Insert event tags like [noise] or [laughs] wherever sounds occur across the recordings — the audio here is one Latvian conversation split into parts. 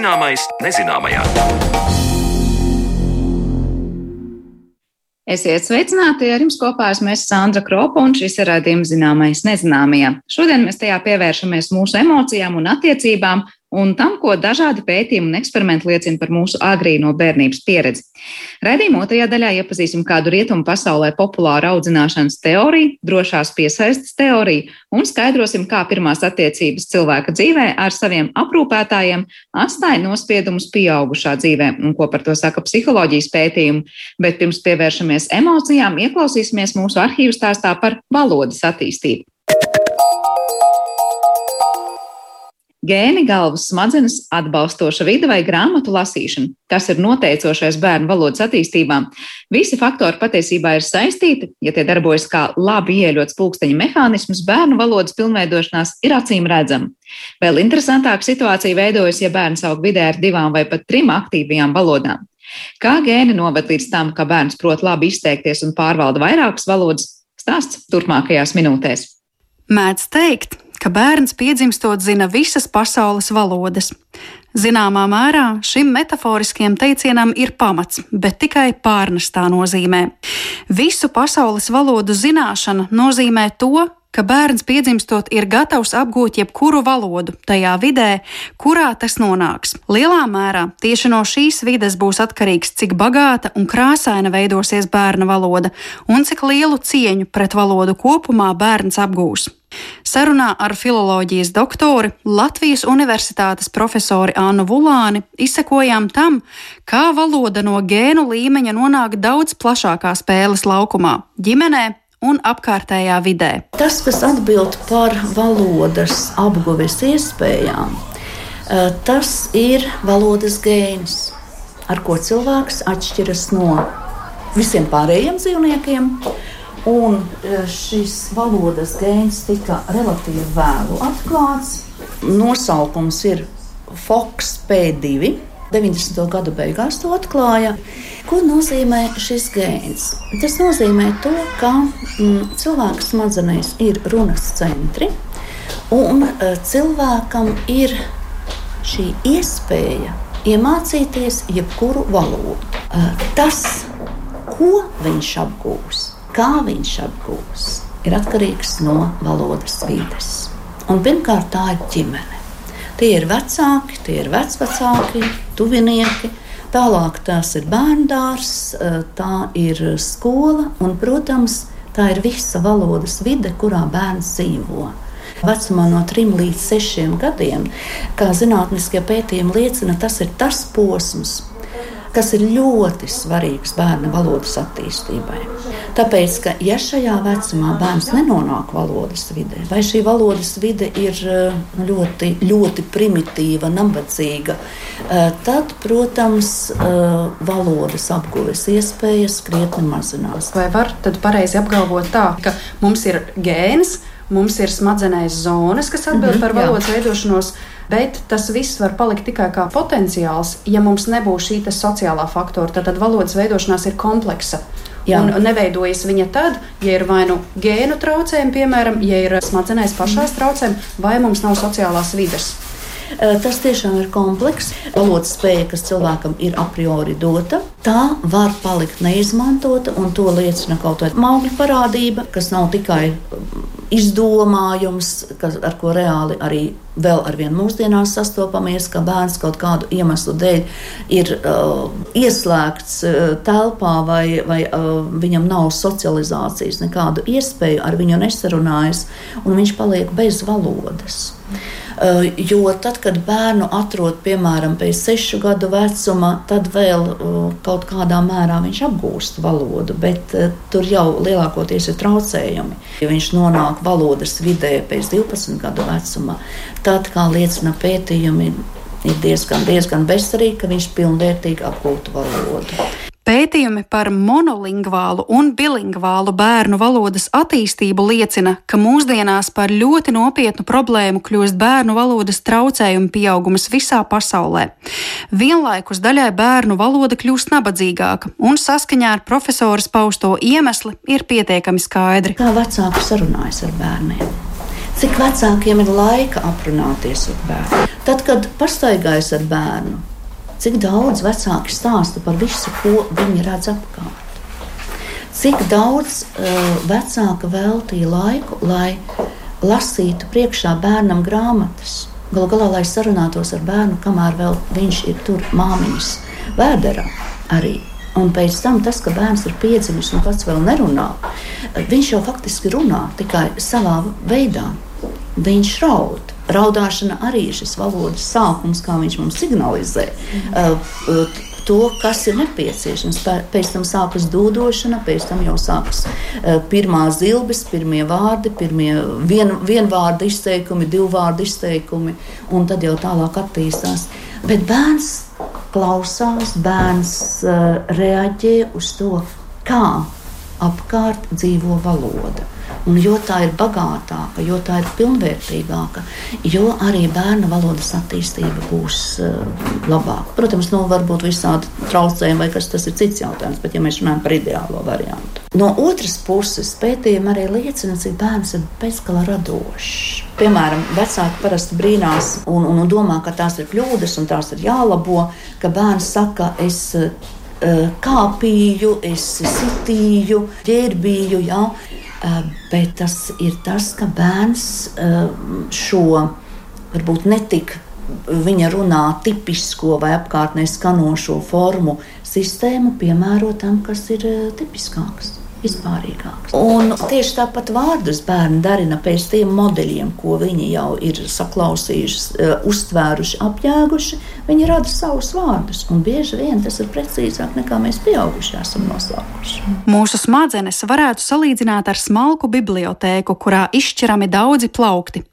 Zināmais nezināmajā. Esiet sveicināti! Ar jums kopā esmu Sandra Kropa un šis ir raidījums Zināmais nezināmajā. Šodien mēs tajā pievēršamies mūsu emocijām un attiecībām un tam, ko dažādi pētījumi un eksperimenti liecina par mūsu agrīno bērnības pieredzi. Radījuma otrajā daļā iepazīsim kādu rietumu pasaulē populāru audzināšanas teoriju, drošās piesaistes teoriju un skaidrosim, kā pirmās attiecības cilvēka dzīvē ar saviem aprūpētājiem atstāja nospiedumus pieaugušā dzīvē un ko par to saka psiholoģijas pētījumi. Bet pirms pievēršamies emocijām, ieklausīsimies mūsu arhīvu stāstā par valodas attīstību. Gēni, galvas smadzenes, atbalstoša vide vai grāmatu lasīšana, kas ir noteicošais bērnu valodas attīstībā. Visi faktori patiesībā ir saistīti, ja tie darbojas kā labi ieļots pulksteņa mehānisms, bērnu valodas pilnveidošanās ir acīm redzama. Vēl interesantāka situācija veidojas, ja bērns aug vidē ar divām vai pat trim aktīvajām valodām. Kā gēni noved līdz tam, ka bērns prot labi izteikties un pārvalda vairākas valodas, stāsts turpmākajās minūtēs. Mēdz teikt, ka bērns piedzimstot zina visas pasaules valodas. Zināmā mērā šim metaforiskajam teicienam ir pamats, bet tikai pārnestā nozīmē. Visu pasaules valodu zināšana nozīmē to, ka bērns piedzimstot ir gatavs apgūt jebkuru valodu tajā vidē, kurā tas nonāks. Lielā mērā tieši no šīs vides būs atkarīgs, cik bagāta un krāsaina veidosies bērna valoda un cik lielu cieņu pret valodu kopumā bērns apgūs. Sarunā ar filoloģijas doktori Latvijas Universitātes profesori Annu Vulāni izsekojām tam, kā valoda no gēnu līmeņa nonāk daudz plašākā spēles laukumā - ģimenē un apkārtējā vidē. Tas, kas atbild par valodas apguves iespējām, eh, tas ir valodas gēns, ar ko cilvēks atšķiras no visiem pārējiem dzīvniekiem. Un e, šis valodas gēns tika relatīvi vēlu atklāts. Nosaukums ir Fox P2. 90. gadu beigās to atklāja. Ko nozīmē šis gēns? Tas nozīmē to, ka mm, cilvēka smadzenēs ir runas centri, un uh, cilvēkam ir šī iespēja iemācīties jebkuru valodu. Uh, tas, ko viņš apgūs, kā viņš apgūs, ir atkarīgs no valodas vides. Un pirmkārt, tā ir ģimene. Tie ir vecāki, tie ir vecvecāki, tuvinieki. Tālāk tas ir bērndārs, tā ir skola un, protams, tā ir visa valodas vide, kurā bērns dzīvo. Vecumā no 3 līdz 6 gadiem, kā zinātniskie pētījumi liecina, tas ir tas posms, kas ir ļoti svarīgs bērna valodas attīstībai. Tāpēc, ka ja šajā vecumā bērns nenonāk valodas vidē, vai šī valodas vide ir eh, ļoti, ļoti primitīva, nabadzīga, eh, tad, protams, eh, valodas apguves iespējas krietni mazinās. Vai var tad pareizi apgalvot tā, ka mums ir gēns, mums ir smadzenēs zonas, kas atbild mm -hmm, par valodas jā. veidošanos, bet tas viss var palikt tikai kā potenciāls, ja mums nebūs šī sociālā faktora. Tad, tad valodas veidošanās ir kompleksa. Jā. Un neveidojas viņa tad, ja ir vai nu gēnu traucējumi, piemēram, ja ir smadzenēs pašās traucējumi, vai mums nav sociālās vides. Tas tiešām ir komplekss. Valodas spēja, kas cilvēkam ir a priori dota, tā var palikt neizmantota. To liecina kaut kāda maugļu parādība, kas nav tikai izdomājums, kas, ar ko reāli arī vēl ar vienu mūsdienās sastopamies, ka bērns kaut kādu iemeslu dēļ ir uh, ieslēgts uh, telpā vai, vai uh, viņam nav socializācijas, nekādu iespēju ar viņu nesarunājas, un viņš paliek bez valodas. Eh, jo tad, kad bērnu atrod piemēram pēc sešu gadu vecuma, tad vēl eh, kaut kādā mērā viņš apgūst valodu, bet eh, tur jau lielākoties ir traucējumi. Ja viņš nonāk valodas vidē pēc 12 gadu vecuma, tad, kā liecina pētījumi, ir diezgan, diezgan bezcerīgi, ka viņš pilnvērtīgi apgūtu valodu. Pētījumi par monolingvālu un bilingvālu bērnu valodas attīstību liecina, ka mūsdienās par ļoti nopietnu problēmu kļūst bērnu valodas traucējumu pieaugums visā pasaulē. Vienlaikus daļai bērnu valoda kļūst nabadzīgāka, un saskaņā ar profesoras pausto iemesli ir pietiekami skaidri. Kā vecāki sarunājas ar bērniem? cik vecākiem ir laika aprunāties ar bērnu. Tad, kad pastaigājas ar bērnu, cik daudz vecāki stāsta par visu, ko viņi redz apkārt. Cik daudz uh, vecāka veltīja laiku, lai lasītu priekšā bērnam grāmatas. Galu galā, lai sarunātos ar bērnu, kamēr viņš ir tur māmiņas vēderā arī. Un pēc tam tas, ka bērns ir piedzimis un pats vēl nerunā, viņš jau faktiski runā tikai savā veidā. Viņš raud. Raudāšana arī ir šis valodas sākums, kā viņš mums signalizē. Mm to, kas ir nepieciešams. Pēc tam sākas dūdošana, pēc tam jau sākas uh, pirmā zilbes, pirmie vārdi, pirmie vien, vienvārdu izteikumi, divu vārdu izteikumi, un tad jau tālāk attīstās. Bet bērns klausās, bērns uh, reaģē uz to, kā apkārt dzīvo valoda. Un jo tā ir bagātāka, jo tā ir pilnvērtīgāka, jo arī bērna valodas attīstība būs uh, labāka. Protams, nu, var būt visādi traucējumi, vai kas tas ir cits jautājums, bet ja mēs runājam par ideālo variantu. No otras puses, pētījumi arī liecina, cik bērns ir bezgala radošs. Piemēram, vecāki parasti brīnās un, un, un domā, ka tās ir kļūdas un tās ir jālabo, ka bērns saka, es uh, kāpīju, es sitīju, ģērbīju. Ja? Eh, bet tas ir tas, ka bērns eh, šo varbūt netik viņa runā tipisko vai apkārtnē skanošo formu sistēmu piemēro tam, kas ir eh, tipiskāks vispārīgāks. Un tieši tāpat vārdus bērni darina pēc tiem modeļiem, ko viņi jau ir saklausījuši, uh, uztvēruši, apjēguši. Viņi rada savus vārdus, un bieži vien tas ir precīzāk nekā mēs pieaugušie esam noslēpuši. Mūsu smadzenes varētu salīdzināt ar smalku bibliotēku, kurā izšķirami daudzi plaukti.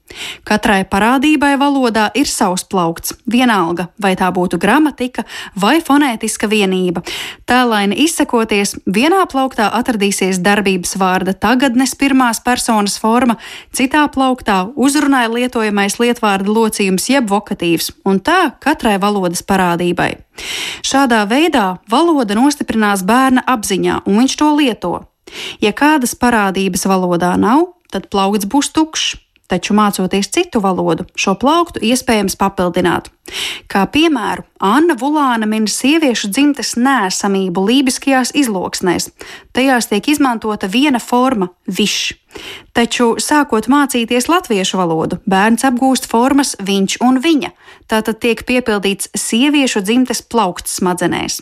Katrai parādībai valodā ir savs plaukts, vienalga, vai tā būtu gramatika vai fonētiska vienība. Tēlaini izsakoties, vienā plauktā atradīsies darbības vārda tagadnes pirmās personas forma, citā plauktā uzrunāja lietojamais lietvārda locījums jeb vokatīvs, un tā katrai valodas parādībai. Šādā veidā valoda nostiprinās bērna apziņā, un viņš to lieto. Ja kādas parādības valodā nav, tad plaukts būs tukšs taču mācoties citu valodu, šo plauktu iespējams papildināt. Kā piemēru, Anna Vulāna min sieviešu dzimtes nēsamību lībiskajās izloksnēs. Tajās tiek izmantota viena forma - višs. Taču, sākot mācīties latviešu valodu, bērns apgūst formas viņš un viņa. Tātad tiek piepildīts sieviešu dzimtes plaukts smadzenēs.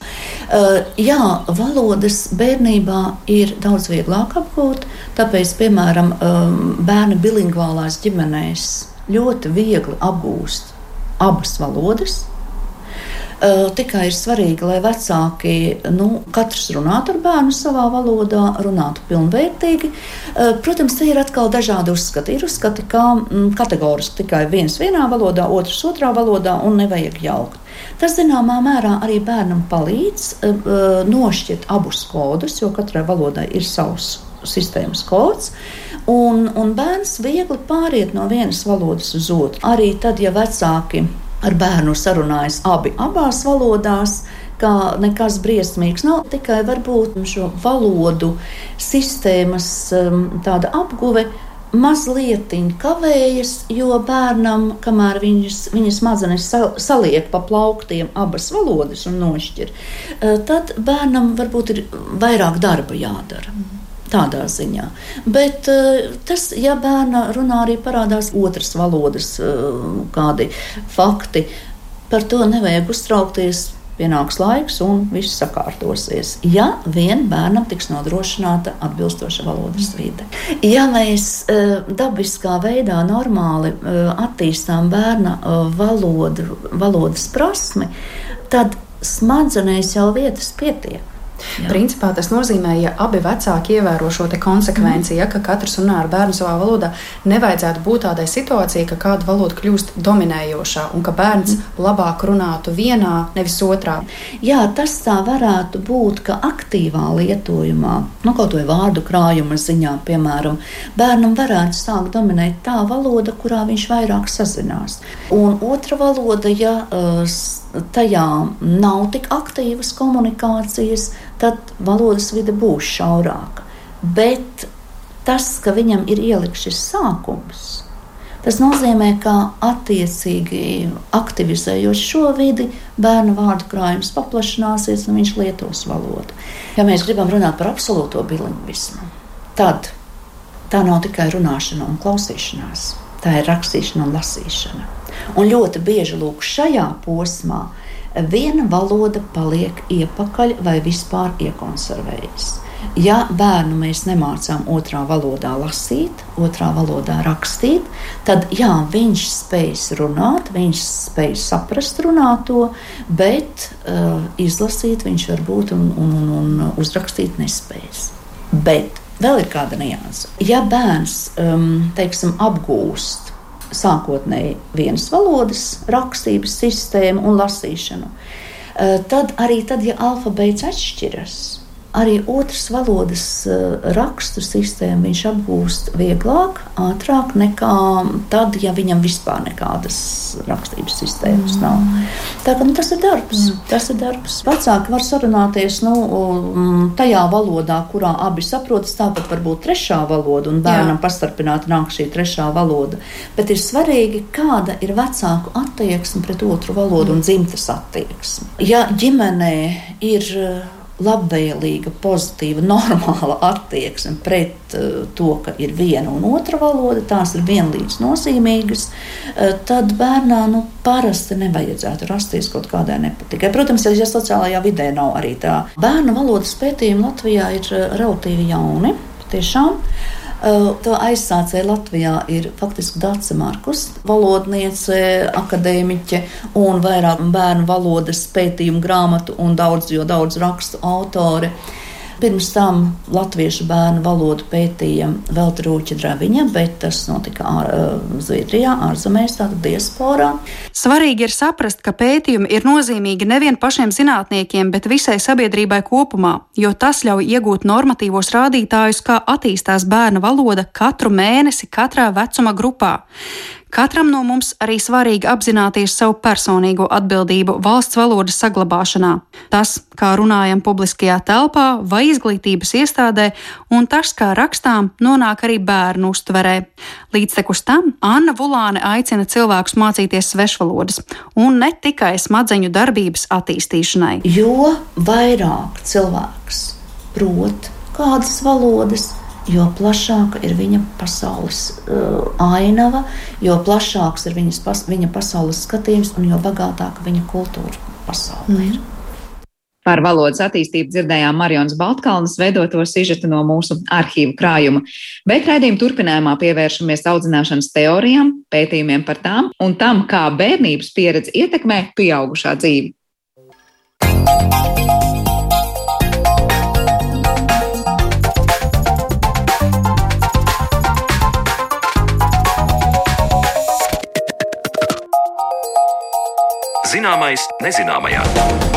Uh, jā, valodas bērnībā ir daudz vieglāk apgūt, tāpēc, piemēram, um, bērni bilingvālās ģimenēs ļoti viegli apgūst abas valodas. Tikai ir svarīgi, lai vecāki nu, katrs runātu ar bērnu savā valodā, runātu pilnvērtīgi. Protams, te ir atkal dažādi uzskati. Ir uzskati, kā mm, kategoriski tikai viens vienā valodā, otrs otrā valodā un nevajag jaukt. Tas zināmā mērā arī bērnam palīdz nošķirt abus kodus, jo katrai valodai ir savs sistēmas kods. Un, un bērns viegli pāriet no vienas valodas uz otru. Arī tad, ja vecāki ar bērnu sarunājas abi abās valodās. Kā nekas briesmīgs nav, tikai varbūt šo valodu sistēmas um, tāda apguve mazliet kavējas, jo bērnam, kamēr viņas, viņas smadzenes saliek pa plauktiem abas valodas un nošķir, uh, tad bērnam varbūt ir vairāk darba jādara. Mm. Tādā ziņā. Bet uh, tas, ja bērna runā arī parādās otras valodas, uh, kādi fakti, par to nevajag uztraukties. Pienāks laiks, un viss sakārtosies. Ja vien bērnam tiks nodrošināta atbilstoša valodas vide. Ja mēs uh, dabiskā veidā normāli attīstām bērna valodu, valodas prasmi, tad smadzenēs jau vietas pietiek. Jā. Principā tas nozīmē, ja abi vecāki ievēro šo konsekvenci, mm. ja, ka katrs runā ar bērnu savā valodā, nevajadzētu būt tādai situācijai, ka kāda valoda kļūst dominējošā un ka bērns mm. labāk runātu vienā, nevis otrā. Jā, tas tā varētu būt, ka aktīvā lietojumā, nu, kaut vai vārdu krājuma ziņā, piemēram, bērnam varētu sākt dominēt tā valoda, kurā viņš vairāk sazinās. Un otra valoda, ja tajā nav tik aktīvas komunikācijas, tad valodas vide būs šaurāka. Bet tas, ka viņam ir ielikts šis sākums, Tas nozīmē, ka attiecīgi aktivizējot šo vidi, bērnu vārdu krājums paplašināsies un viņš lietos valodu. Ja mēs gribam runāt par absolūto bilingvismu, tad tā nav tikai runāšana un klausīšanās, tā ir rakstīšana un lasīšana. Un ļoti bieži lūk šajā posmā viena valoda paliek iepakaļ vai vispār iekonservējas. Ja bērnu mēs nemācām otrā valodā lasīt, otrā valodā rakstīt, tad jā, viņš spēs runāt, viņš spēs saprast runāto, bet uh, izlasīt viņš varbūt un, un, un, un uzrakstīt nespēs. Bet vēl ir kāda nianse. Ja bērns um, teiksim, apgūst sākotnēji vienas valodas rakstības sistēmu un lasīšanu, uh, tad arī tad, ja alfabēts atšķiras, arī otras valodas eh, rakstu sistēmu viņš apgūst vieglāk, ātrāk nekā tad, ja viņam vispār nekādas rakstības sistēmas mm. nav. Tā, ka, nu, tas ir darbs. Mm. Tas ir darbs. Vecāki var sarunāties nu, tajā valodā, kurā abi saprotas, tāpat varbūt trešā valoda, un bērnam pastarpināti nāk šī trešā valoda. Bet ir svarīgi, kāda ir vecāku attieksme pret otru valodu mm. un dzimtas attieksme. Ja ģimenē ir labvēlīga, pozitīva, normāla attieksme pret uh, to, ka ir viena un otra valoda, tās ir vienlīdz nozīmīgas, uh, tad bērnā nu, parasti nevajadzētu rasties kaut kādai nepatikai. Protams, ja sociālajā vidē nav arī tā. Bērnu valodas pētījumi Latvijā ir uh, relatīvi jauni. Tiešām. To aizsācēja Latvijā ir faktiski Dārsa Markus, valodniece, akadēmiķe un vairāk bērnu valodas pētījumu grāmatu un daudz, jo daudz rakstu autori. Pirms tam latviešu bērnu valodu pētīja vēl trūķa draviņa, bet tas notika ār, Zviedrijā, ārzemēs, tātad diasporā. Svarīgi ir saprast, ka pētījumi ir nozīmīgi nevien pašiem zinātniekiem, bet visai sabiedrībai kopumā, jo tas ļauj iegūt normatīvos rādītājus, kā attīstās bērna valoda katru mēnesi katrā vecuma grupā. Katram no mums arī svarīgi apzināties savu personīgo atbildību valsts valodas saglabāšanā. Tas, kā runājam publiskajā telpā vai izglītības iestādē, un tas, kā rakstām, nonāk arī bērnu uztverē. Līdztekus tam Anna Vulāne aicina cilvēkus mācīties svešvalodas, un ne tikai smadzeņu darbības attīstīšanai. Jo vairāk cilvēks prot kādas valodas, jo plašāka ir viņa pasaules uh, ainava, jo plašāks ir viņas, pas, viņa pasaules skatījums un jo bagātāka viņa kultūra pasaule mm. ir. Par valodas attīstību dzirdējām Marijas Baltkalnas veidoto sižetu no mūsu arhīvu krājuma, bet raidījuma turpinājumā pievēršamies audzināšanas teorijām, pētījumiem par tām un tam, kā bērnības pieredze ietekmē pieaugušā dzīvi. Zināmais nezināmajā.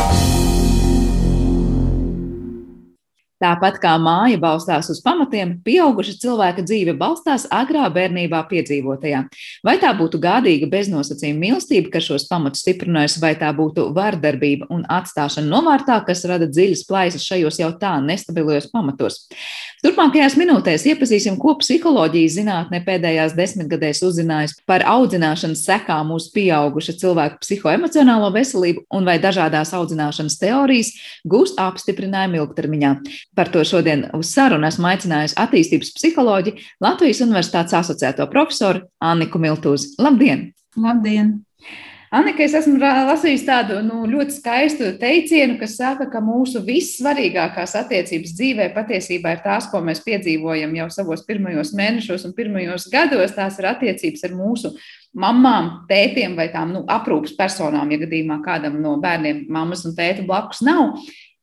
Tāpat kā māja balstās uz pamatiem, pieauguša cilvēka dzīve balstās agrā bērnībā piedzīvotajā. Vai tā būtu gādīga beznosacījuma mīlestība, kas šos pamatus stiprinājusi, vai tā būtu vardarbība un atstāšana novārtā, kas rada dziļas plaisas šajos jau tā nestabilajos pamatos. Turpmākajās minūtēs iepazīsim, ko psiholoģijas zinātnē pēdējās desmitgadēs uzzinājusi par audzināšanas sekām uz pieauguša cilvēka psihoemocionālo veselību un vai dažādās audzināšanas teorijas gūst apstiprinājumu ilgtermiņā. Par to šodien uz sarunu esmu aicinājusi attīstības psiholoģi Latvijas Universitātes asociēto profesoru Anniku Miltūzi. Labdien! Labdien! Annika, es esmu lasījusi tādu nu, ļoti skaistu teicienu, kas saka, ka mūsu vissvarīgākās attiecības dzīvē patiesībā ir tās, ko mēs piedzīvojam jau savos pirmajos mēnešos un pirmajos gados. Tās ir attiecības ar mūsu mamām, tētiem vai tām nu, aprūpas personām, ja gadījumā kādam no bērniem mammas un tēta blakus nav.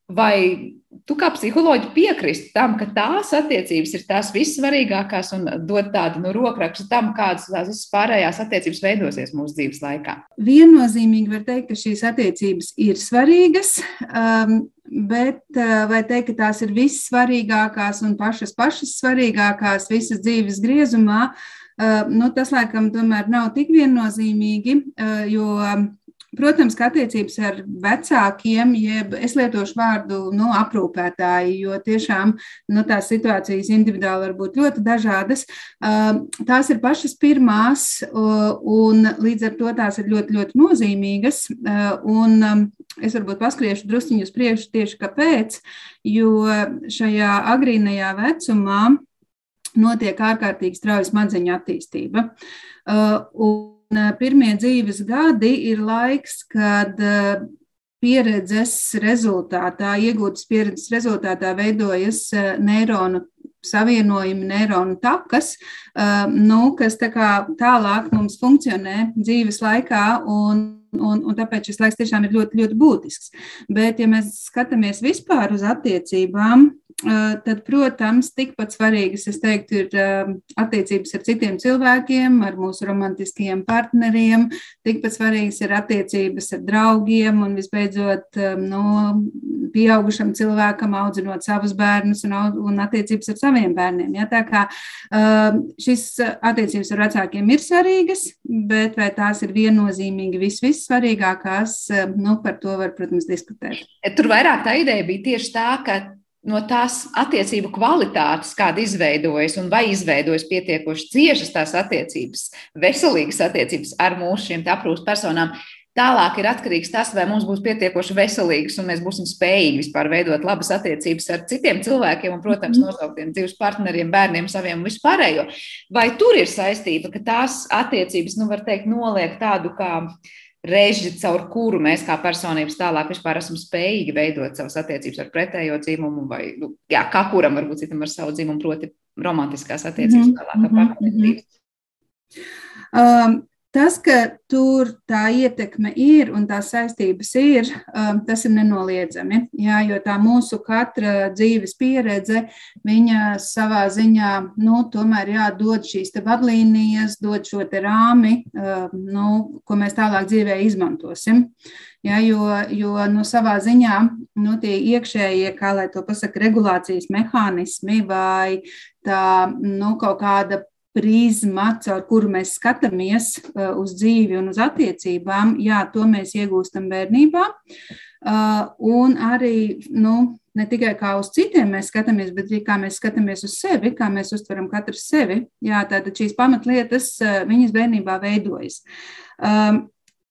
Vai tu kā psiholoģi piekrist tam, ka tās attiecības ir tās vissvarīgākās un dod tādu nu, rokrakstu tam, kādas tās visas pārējās attiecības veidosies mūsu dzīves laikā? Viennozīmīgi var teikt, ka šīs attiecības ir svarīgas, um, bet uh, vai teikt, ka tās ir vissvarīgākās un pašas pašas svarīgākās visas dzīves griezumā, uh, nu, tas laikam tomēr nav tik viennozīmīgi, uh, jo protams, ka attiecības ar vecākiem, jeb es lietošu vārdu nu, aprūpētāji, jo tiešām nu, tās situācijas individuāli var būt ļoti dažādas. Tās ir pašas pirmās, un līdz ar to tās ir ļoti, ļoti nozīmīgas. Un es varbūt paskriešu drusciņu uz priekšu tieši kāpēc, jo šajā agrīnajā vecumā notiek ārkārtīgi strauja smadzeņu attīstība. Un pirmie dzīves gadi ir laiks, kad pieredzes rezultātā, iegūtas pieredzes rezultātā veidojas neironu savienojumi, neironu takas, nu, kas tā tālāk mums funkcionē dzīves laikā. Un, un, un tāpēc šis laiks tiešām ir ļoti, ļoti būtisks. Bet, ja mēs skatāmies vispār uz attiecībām, tad, protams, tikpat svarīgas, es teiktu, ir attiecības ar citiem cilvēkiem, ar mūsu romantiskajiem partneriem, tikpat svarīgas ir attiecības ar draugiem un, visbeidzot, no pieaugušam cilvēkam audzinot savus bērnus un, un attiecības ar saviem bērniem. Ja? Tā kā šis attiecības ar vecākiem ir svarīgas, bet vai tās ir viennozīmīgi vis, vissvarīgākās, nu, par to var, protams, diskutēt. Tur vairāk tā ideja bija tieši tā, ka no tās attiecību kvalitātes, kāda izveidojas un vai izveidojas pietiekoši ciešas tās attiecības, veselīgas attiecības ar mūsu šīm aprūpas personām. Tālāk ir atkarīgs tas, vai mums būs pietiekoši veselīgs un mēs būsim spējīgi vispār veidot labas attiecības ar citiem cilvēkiem un, protams, mhm. nosauktiem dzīves partneriem, bērniem, saviem un vispārējo. Vai tur ir saistība, ka tās attiecības, nu, var teikt, noliek tādu kā reži, caur kuru mēs kā personības tālāk vispār esam spējīgi veidot savas attiecības ar pretējo dzimumu, vai nu, jā, kā kuram varbūt citam ar savu dzimumu, proti, romantiskās attiecības, mhm, tālāk ar mhm, partnerības. Um, Tas, ka tur tā ietekme ir un tā saistības ir, um, tas ir nenoliedzami. Jā, jo tā mūsu katra dzīves pieredze, viņa savā ziņā, nu, tomēr jādod šīs vadlīnijas, dod šo te rāmi, um, nu, ko mēs tālāk dzīvē izmantosim. Ja, jo, jo nu, savā ziņā nu, tie iekšējie, kā lai to pasaka, regulācijas mehānismi vai tā nu, kaut kāda prizma, caur kuru mēs skatāmies uh, uz dzīvi un uz attiecībām, jā, to mēs iegūstam bērnībā. Uh, un arī nu, ne tikai kā uz citiem mēs skatāmies, bet arī kā mēs skatāmies uz sevi, kā mēs uztveram katru sevi. Jā, tātad šīs pamatlietas uh, viņas bērnībā veidojas. Um,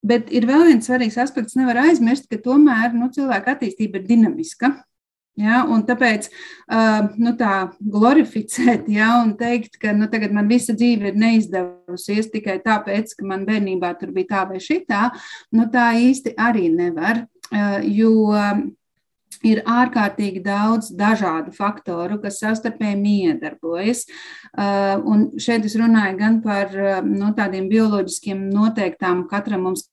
bet ir vēl viens svarīgs aspekts, nevar aizmirst, ka tomēr nu, cilvēka attīstība ir dinamiska. Ja, un tāpēc uh, nu, tā glorificēt, ja, un teikt, ka nu, tagad man visa dzīve ir neizdevusies tikai tāpēc, ka man bērnībā tur bija tā vai šitā, nu, tā īsti arī nevar. Uh, jo ir ārkārtīgi daudz dažādu faktoru, kas savstarpēji miedarbojas. Un šeit es runāju gan par nu, tādiem bioloģiskiem noteiktām katram mums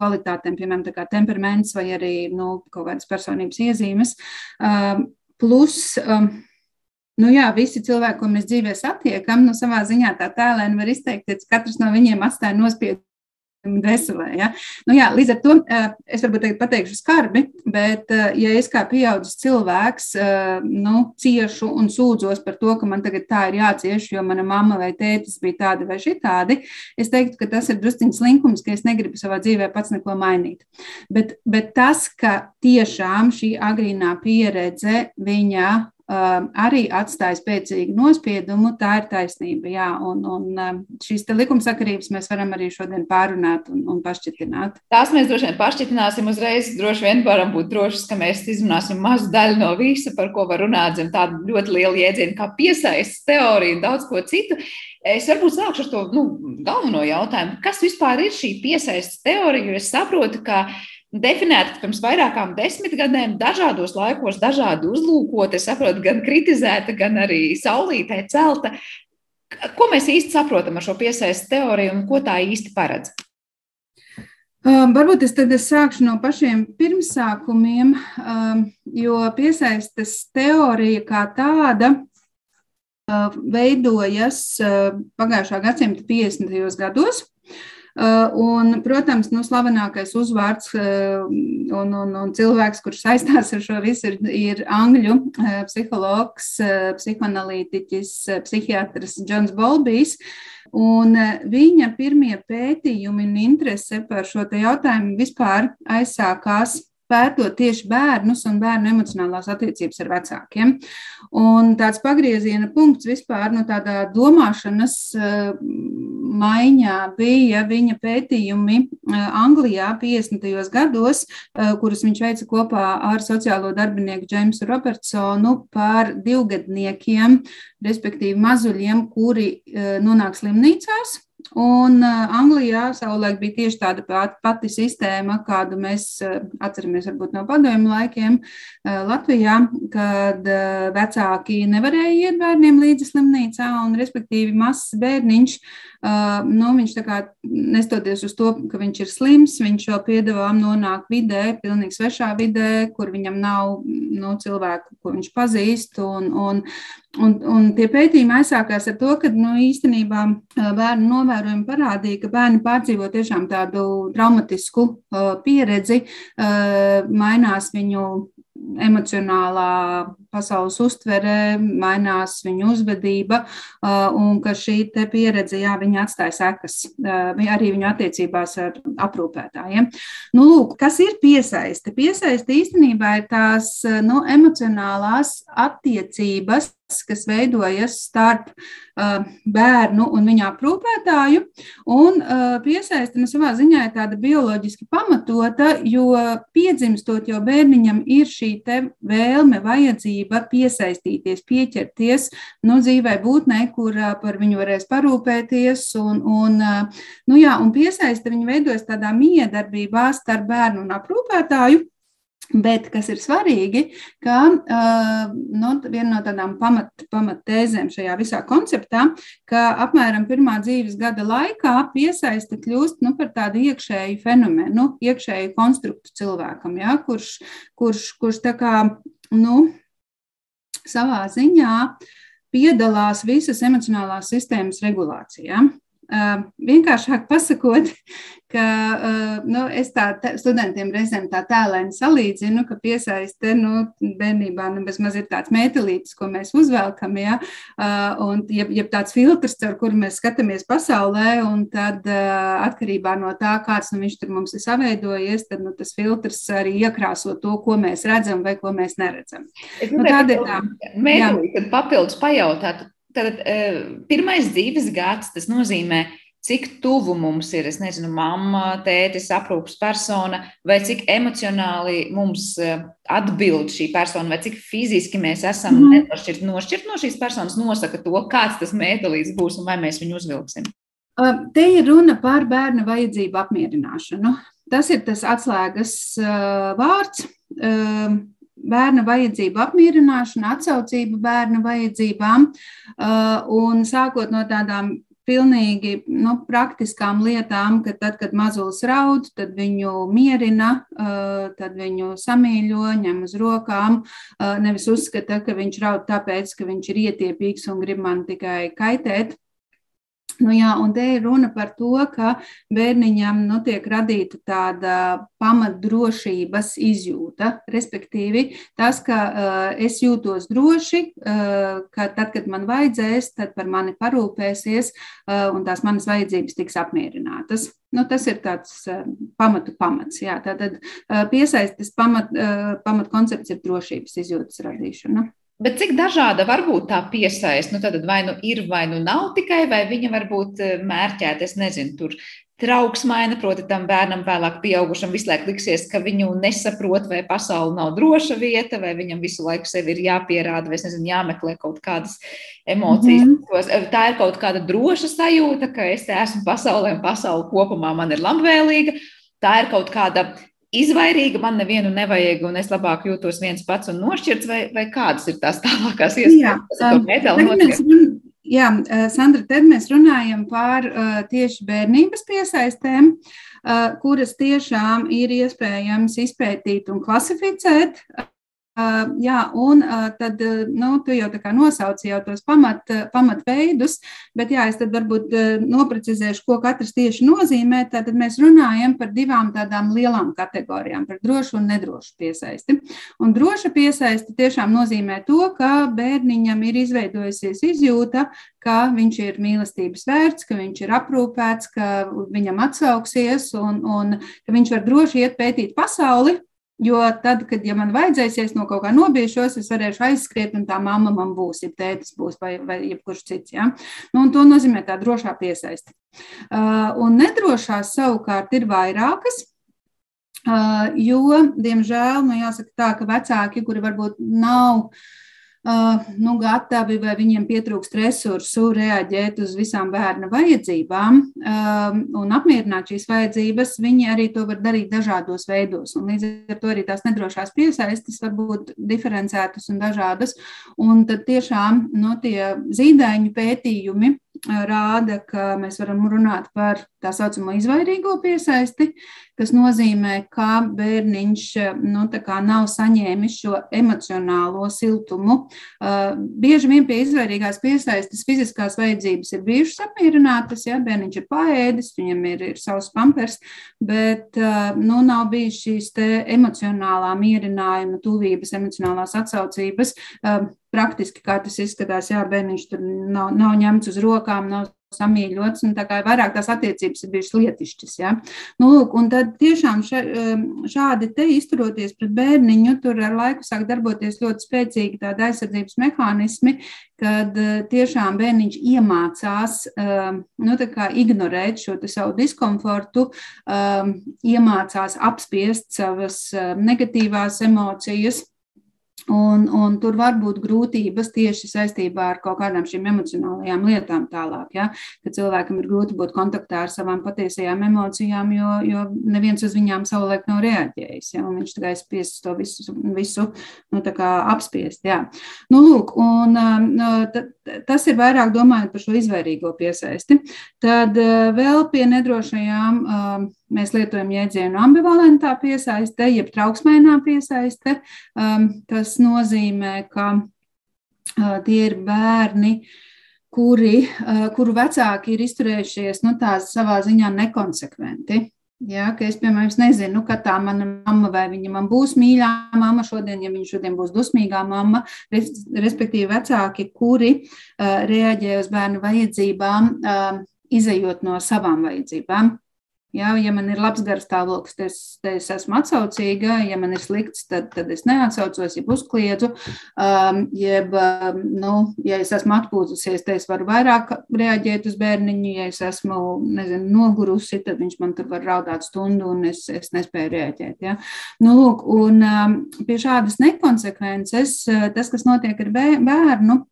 kvalitātēm, piemēram, temperaments vai arī nu, kaut kādas personības iezīmes. Um, plus, um, nu jā, visi cilvēki, ko mēs dzīvē satiekam, nu, savā ziņā tā tēlēni var izteikt, ka katrs no viņiem atstāja nospiedu veselē. Ja? Nu, jā, līdz ar to eh, es varbūt pateikšu skarbi, bet eh, ja es kā pieaudzis cilvēks eh, nu, ciešu un sūdzos par to, ka man tagad tā ir jācieš, jo mana mamma vai tētis bija tādi vai šitādi, es teiktu, ka tas ir drusciņš slinkums, ka es negribu savā dzīvē pats neko mainīt. Bet, bet tas, ka tiešām šī agrīnā pieredze viņa Um, arī atstāja spēcīgu nospiedumu, tā ir taisnība. Jā, un, un um, šīs likumsakarības mēs varam arī šodien pārunāt un, un pašķitināt. Tās mēs droši vien pašķitināsim uzreiz. Droši vien varam būt droši, ka mēs izrunāsim mazu daļu no visa, par ko var runāt zem tādu ļoti lielu jēdzienu kā piesaistes teorija un daudz ko citu. Es varbūt sākšu ar to nu, galveno jautājumu, kas vispār ir šī piesaistes teorija, jo es saprotu, ka definēta pirms vairākām desmitgadēm, dažādos laikos, dažādi uzlūkoti, saprotu, gan kritizēta, gan arī saulītē celta. Ko mēs īsti saprotam ar šo piesaistes teoriju un ko tā īsti paredz? Um, varbūt es tad es sākšu no pašiem pirmsākumiem, um, jo piesaistes teorija kā tāda uh, veidojas uh, pagājušā gadsimta 50. gados. Un, protams, nu, slavenākais uzvārds un, un, un cilvēks, kurš saistās ar šo visu, ir, ir angļu psihologs, psihoanalītiķis, psihiatrs Džons Bolbijs. Un viņa pirmie pētījumi un interese par šo jautājumu vispār aizsākās pētot tieši bērnus un bērnu emocionālās attiecības ar vecākiem. Un tāds pagrieziena punkts vispār no nu, tādā domāšanas eh, maiņā bija viņa pētījumi eh, Anglijā 50. gados, eh, kurus viņš veica kopā ar sociālo darbinieku Džeimsu Robertsonu par divgadniekiem, respektīvi mazuļiem, kuri nonāk slimnīcās Un uh, Anglijā savulaik bija tieši tāda pati, pati sistēma, kādu mēs uh, atceramies varbūt no padomju laikiem uh, Latvijā, kad vecāki nevarēja iet bērniem līdzi slimnīcā un, respektīvi, mazs bērniņš nu, viņš tā kā nestoties uz to, ka viņš ir slims, viņš jau piedāvām nonāk vidē, pilnīgi svešā vidē, kur viņam nav nu, cilvēku, ko viņš pazīst. Un, un, un, un tie pētījumi aizsākās ar to, ka nu, īstenībā bērnu novērojumi parādīja, ka bērni pārdzīvo tiešām tādu traumatisku uh, pieredzi, uh, mainās viņu emocionālā pasaules uztvere, mainās viņu uzvedība, un ka šī pieredze, jā, viņa atstāja sekas arī viņu attiecībās ar aprūpētājiem. Nu, lūk, kas ir piesaiste? Piesaiste īstenībā ir tās nu, emocionālās attiecības, kas veidojas starp uh, bērnu un viņa aprūpētāju. Un uh, piesaiste no nu, savā ziņā ir tāda bioloģiski pamatota, jo piedzimstot jau bērniņam ir šī vēlme, vajadzība piesaistīties, pieķerties nu, dzīvē būtnē, kur uh, par viņu varēs parūpēties. Un, un, uh, nu, jā, un piesaiste viņa veidojas tādā miedarbībā starp bērnu un aprūpētāju. Bet kas ir svarīgi, ka uh, nu, viena no tādām pamat, pamattēzēm šajā visā konceptā, ka apmēram pirmā dzīves gada laikā piesaiste kļūst nu, par tādu iekšēju fenomenu, iekšēju konstruktu cilvēkam, ja, kurš, kurš, kurš tā kā nu, savā ziņā piedalās visas emocionālās sistēmas regulācijā. Uh, vienkāršāk pasakot, [laughs] ka nu, es tā studentiem reizēm tā tēlēni salīdzinu, ka piesaiste nu, bērnībā nu, bezmaz ir tāds mētelītis, ko mēs uzvelkam, ja, un jeb, jeb tāds filtrs, ar kuru mēs skatāmies pasaulē, un tad atkarībā no tā, kāds nu, viņš tur mums ir saveidojies, tad nu, tas filtrs arī iekrāso to, ko mēs redzam vai ko mēs neredzam. Es nu, tāda ir tā. Mēģināt, kad papildus pajautāt, Tātad eh, pirmais dzīves gads, tas nozīmē, cik tuvu mums ir, es nezinu, mamma, tētis, aprūpas persona, vai cik emocionāli mums eh, atbild šī persona, vai cik fiziski mēs esam mm. nenošķirt, nošķirt no šīs personas, nosaka to, kāds tas mētelīts būs un vai mēs viņu uzvilksim. Te ir runa par bērna vajadzību apmierināšanu. Tas ir tas atslēgas vārds bērna vajadzību apmierināšana, atsaucība bērna vajadzībām uh, un sākot no tādām pilnīgi nu, praktiskām lietām, ka tad, kad mazulis raud, tad viņu mierina, uh, tad viņu samīļo, ņem uz rokām. Uh, nevis uzskata, ka viņš raud tāpēc, ka viņš ir ietiepīgs un grib man tikai kaitēt. Nu, jā, un te ir runa par to, ka bērniņam nu, tiek radīta tāda pamatdrošības izjūta. Respektīvi, tas, ka uh, es jūtos droši, uh, ka tad, kad man vajadzēs, tad par mani parūpēsies uh, un tās manas vajadzības tiks apmierinātas. Nu, tas ir tāds uh, pamatu pamats. Jā. Tātad uh, piesaistes pamat, uh, pamatkoncepts ir drošības izjūtas radīšana. Bet cik dažāda var būt tā piesaiste? Nu, tad vai nu ir, vai nu nav tikai, vai viņa var būt eh, mērķēta, es nezinu, tur trauksmaina, proti, tam bērnam vēlāk pieaugušam visu laiku liksies, ka viņu nesaprot, vai pasaule nav droša vieta, vai viņam visu laiku sevi ir jāpierāda, vai, nezinu, jāmeklē kaut kādas emocijas. Mm -hmm. Tā ir kaut kāda droša sajūta, ka es esmu pasaulē un pasaule kopumā man ir labvēlīga. Tā ir kaut kāda izvairīga, man nevienu nevajag, un es labāk jūtos viens pats un nošķirts, vai, vai kādas ir tās tālākās iespējas? Jā, eh, Sandra, tad mēs runājam par uh, tieši bērnības piesaistēm, uh, kuras tiešām ir iespējams izpētīt un klasificēt. Jā, un tad, nu, tu jau tā kā nosauci jau tos pamat, pamatveidus, bet jā, es tad varbūt noprecizēšu, ko katrs tieši nozīmē. Tad mēs runājam par divām tādām lielām kategorijām, par drošu un nedrošu piesaisti. Un droša piesaisti tiešām nozīmē to, ka bērniņam ir izveidojusies izjūta, ka viņš ir mīlestības vērts, ka viņš ir aprūpēts, ka viņam atsauksies un, un ka viņš var droši iet pētīt pasauli Jo tad, kad ja man vajadzēsies no kaut kā nobijušos, es varēšu aizskriet, un tā mamma man būs, ja tētis būs, vai, vai jebkurš cits. Ja? Nu, to nozīmē tā drošā piesaiste. Uh, un nedrošās savukārt ir vairākas. Uh, jo, diemžēl, nu, jāsaka tā, ka vecāki, kuri varbūt nav uh, nu, gatavi vai viņiem pietrūkst resursu reaģēt uz visām bērna vajadzībām um, un apmierināt šīs vajadzības, viņi arī to var darīt dažādos veidos. Un līdz ar to arī tās nedrošās piesaistes var būt diferencētas un dažādas. Un tad tiešām no nu, tie zīdaiņu pētījumi rāda, ka mēs varam runāt par tā saucamo izvairīgo piesaisti, kas nozīmē, ka bērniņš nu, nav saņēmis šo emocionālo siltumu. Bieži vien pie izvairīgās piesaistes fiziskās vajadzības ir bijušas apmierinātas, ja bērniņš ir paēdis, viņam ir, ir savs pampers, bet nu, nav bijis šīs emocionālā mierinājuma, tuvības, emocionālās atsaucības praktiski, kā tas izskatās, jā, bērniņš tur nav, nav ņemts uz rokām, nav samīļots, un tā kā vairāk tās attiecības ir bijušas lietišķas. Ja? Nu, lūk, un tad tiešām ša, um, šādi te izturoties pret bērniņu, tur ar laiku sāk darboties ļoti spēcīgi tādi aizsardzības mehānismi, kad uh, tiešām bērniņš iemācās um, nu, ignorēt šo savu diskomfortu, um, iemācās apspiest savas negatīvās emocijas Un, un tur var būt grūtības tieši saistībā ar kaut kādām šīm emocionālajām lietām tālāk. Ja? Kad cilvēkam ir grūti būt kontaktā ar savām patiesajām emocijām, jo, jo neviens uz viņām savulaik nav reaģējis. Ja? Un viņš tikai spiests to visu, visu nu, apspiest. Ja? Nu, lūk, un, t, tas ir vairāk domājot par šo izvairīgo piesaisti. Tad vēl pie nedrošajām Mēs lietojam jēdzienu ambivalentā piesaiste, jeb trauksmēnā piesaiste. Um, tas nozīmē, ka uh, tie ir bērni, kuri, uh, kuru vecāki ir izturējušies nu, savā ziņā nekonsekventi. Jā, ka es, piemēram, nezinu, kad tā mana mamma vai viņa man būs mīļā mamma šodien, ja viņa šodien būs dusmīgā mamma, respektīvi vecāki, kuri uh, reaģē uz bērnu vajadzībām, uh, izējot no savām vajadzībām. Ja, ja man ir labs garstāvoklis, tad es, tad es esmu atsaucīga, ja man ir slikts, tad, tad es neatsaucos, ja uzkliedzu. Um, jeb, um, nu, ja es esmu atpūtusies, tad es varu vairāk reaģēt uz bērniņu. Ja es esmu nezinu, nogurusi, tad viņš man tur var raudāt stundu, un es, es nespēju reaģēt. Ja. Nu, lūk, un, um, pie šādas nekonsekvences tas, kas notiek ar bērnu,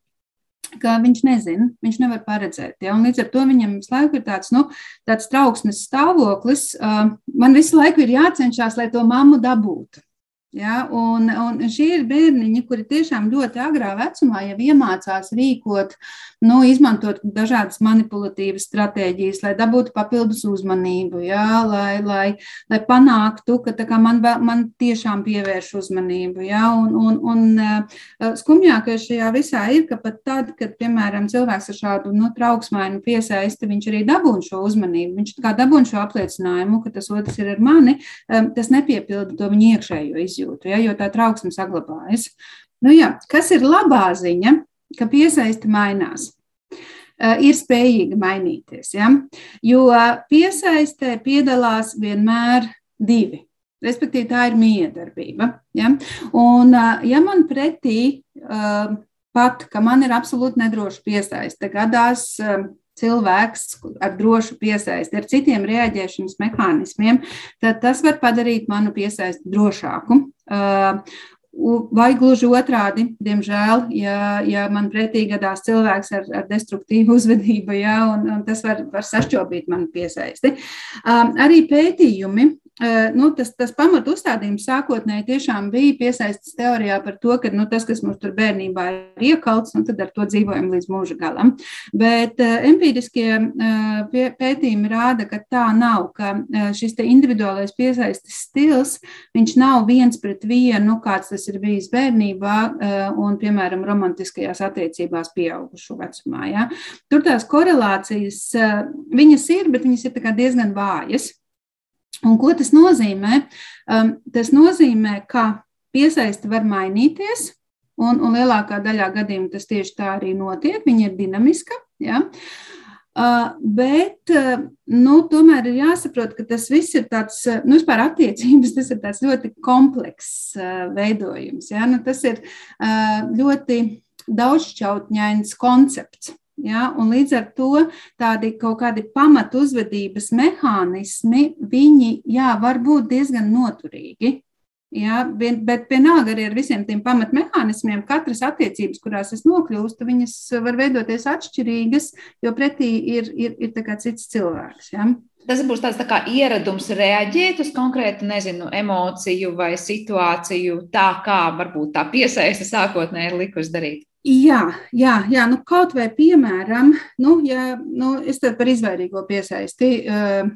ka viņš nezina, viņš nevar paredzēt. Ja? Un līdz ar to viņam visu laiku ir tāds, nu, tāds trauksmes stāvoklis. Man visu laiku ir jācenšas, lai to mammu dabūtu. Ja, un, un šie ir bērniņi, kuri tiešām ļoti agrā vecumā jau iemācās rīkot, nu, izmantot dažādas manipulatīvas stratēģijas, lai dabūtu papildus uzmanību, ja, lai, lai, lai panāktu, ka man, man tiešām pievērš uzmanību. Ja, un, un, un uh, skumjākais šajā visā ir, ka pat tad, kad, piemēram, cilvēks ar šādu nu, trauksmainu piesaisti, viņš arī dabūna šo uzmanību, viņš kā dabūna šo apliecinājumu, ka tas otrs ir ar mani, um, tas nepiepilda to viņa iekšējo izjūtu izjūtu, ja, jo tā trauksme saglabājas. Nu, jā, kas ir labā ziņa, ka piesaisti mainās? Uh, ir spējīga mainīties. Ja? Jo piesaistē piedalās vienmēr divi. Respektīvi, tā ir miedarbība. Ja? Un, uh, ja man pretī uh, pat, ka man ir absolūti nedroša piesaiste, gadās cilvēks ar drošu piesaisti, ar citiem reaģēšanas mehānismiem, tad tas var padarīt manu piesaisti drošāku. Vai gluži otrādi, diemžēl, ja, ja man pretī gadās cilvēks ar, ar destruktīvu [laughs] uzvedību, ja, un, un tas var, var sašķobīt manu piesaisti. Um, arī pētījumi nu, tas, tas pamat uzstādījums sākotnēji tiešām bija piesaistīts teorijā par to, ka nu, tas, kas mums tur bērnībā ir iekalts, nu, tad ar to dzīvojam līdz mūža galam. Bet empiriskie pētījumi rāda, ka tā nav, ka šis individuālais piesaistes stils, viņš nav viens pret vienu, kāds tas ir bijis bērnībā un, piemēram, romantiskajās attiecībās pieaugušo vecumā. Ja? Tur tās korelācijas, viņas ir, bet viņas ir diezgan vājas. Un ko tas nozīmē? Um, tas nozīmē, ka piesaisti var mainīties, un, un lielākā daļā gadījumā tas tieši tā arī notiek. Viņa ir dinamiska. Ja? Uh, bet uh, nu, tomēr ir jāsaprot, ka tas viss ir tāds, uh, nu, vispār attiecības, tas ir tāds ļoti komplekss uh, veidojums. Ja? Nu, tas ir uh, ļoti daudzšķautņains koncepts. Ja, un līdz ar to tādi kaut kādi pamatu uzvedības mehānismi, viņi jā, var būt diezgan noturīgi. Ja, bet vienalga arī ar visiem tiem pamatmehānismiem, katras attiecības, kurās es nokļūstu, viņas var veidoties atšķirīgas, jo pretī ir, ir, ir cits cilvēks. Ja. Tas būs tāds tā kā ieradums reaģēt uz konkrētu, nezinu, emociju vai situāciju, tā kā varbūt tā piesaista sākotnēji ir likus darīt. Jā, jā, jā nu, kaut vai piemēram, nu, ja, nu, es par izvairīgo piesaisti uh,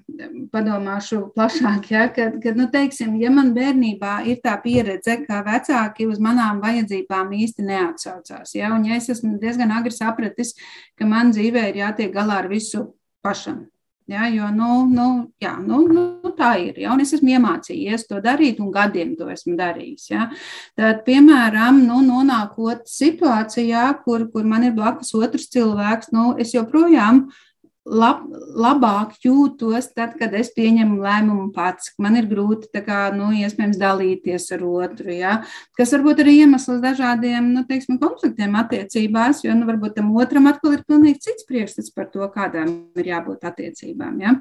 padomāšu plašāk, ja, kad, kad nu, teiksim, ja man bērnībā ir tā pieredze, ka vecāki uz manām vajadzībām īsti neatsaucās, ja, un ja es esmu diezgan agri sapratis, ka man dzīvē ir jātiek galā ar visu pašam, Ja, jo nu, nu, jā, nu, nu, tā ir. Ja, es esmu iemācījies to darīt, un gadiem to esmu darījis. Ja. Tad, piemēram, nu, nonākot situācijā, kur, kur man ir blakus otrs cilvēks, nu, es joprojām esmu lab, labāk jūtos tad, kad es pieņemu lēmumu pats. Man ir grūti kā, nu, iespējams dalīties ar otru. Ja? Kas varbūt arī iemesls dažādiem nu, teiksim, konfliktiem attiecībās, jo nu, varbūt tam otram atkal ir pilnīgi cits priekšstats par to, kādām ir jābūt attiecībām. Ja?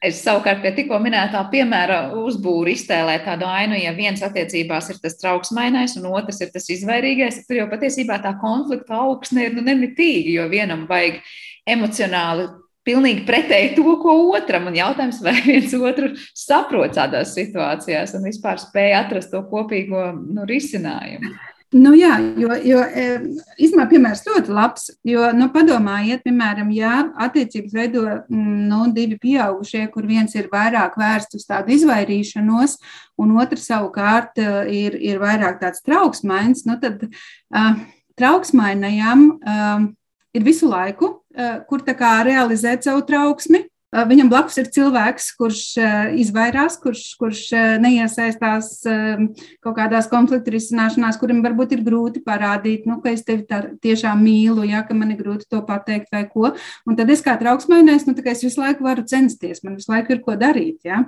Es savukārt pie tikko minētā piemēra uzbūru iztēlēt tādu ainu, ja viens attiecībās ir tas trauksmainais un otrs ir tas izvairīgais, tad jau patiesībā tā konflikta augsne ir nu, nemitīgi, jo vienam vajag emocionāli pilnīgi pretēji to, ko otram. Un jautājums, vai viens otru saprot tādās situācijās un vispār spēja atrast to kopīgo nu, risinājumu. Nu, jā, jo, jo īstenībā piemērs ļoti labs. Jo, nu, padomājiet, piemēram, ja attiecības veido mm, nu, divi pieaugušie, kur viens ir vairāk vērsts uz tādu izvairīšanos, un otrs savukārt e, ir, ir vairāk tāds trauksmains, nu, tad uh, trauksmainajam uh, ir visu laiku Eh, kur realizēt savu trauksmi, viņam blakus ir cilvēks, kurš eh, izvairās, kurš, kurš eh, neiesaistās kaut kādās konfliktu risināšanās, kurim varbūt ir grūti parādīt, nu, ka es tevi tiešām mīlu, ja ka man ir grūti to pateikt vai ko. Un tad es kā trauksmainais, nu, es visu laiku varu censties, man visu laiku ir ko darīt. Ja?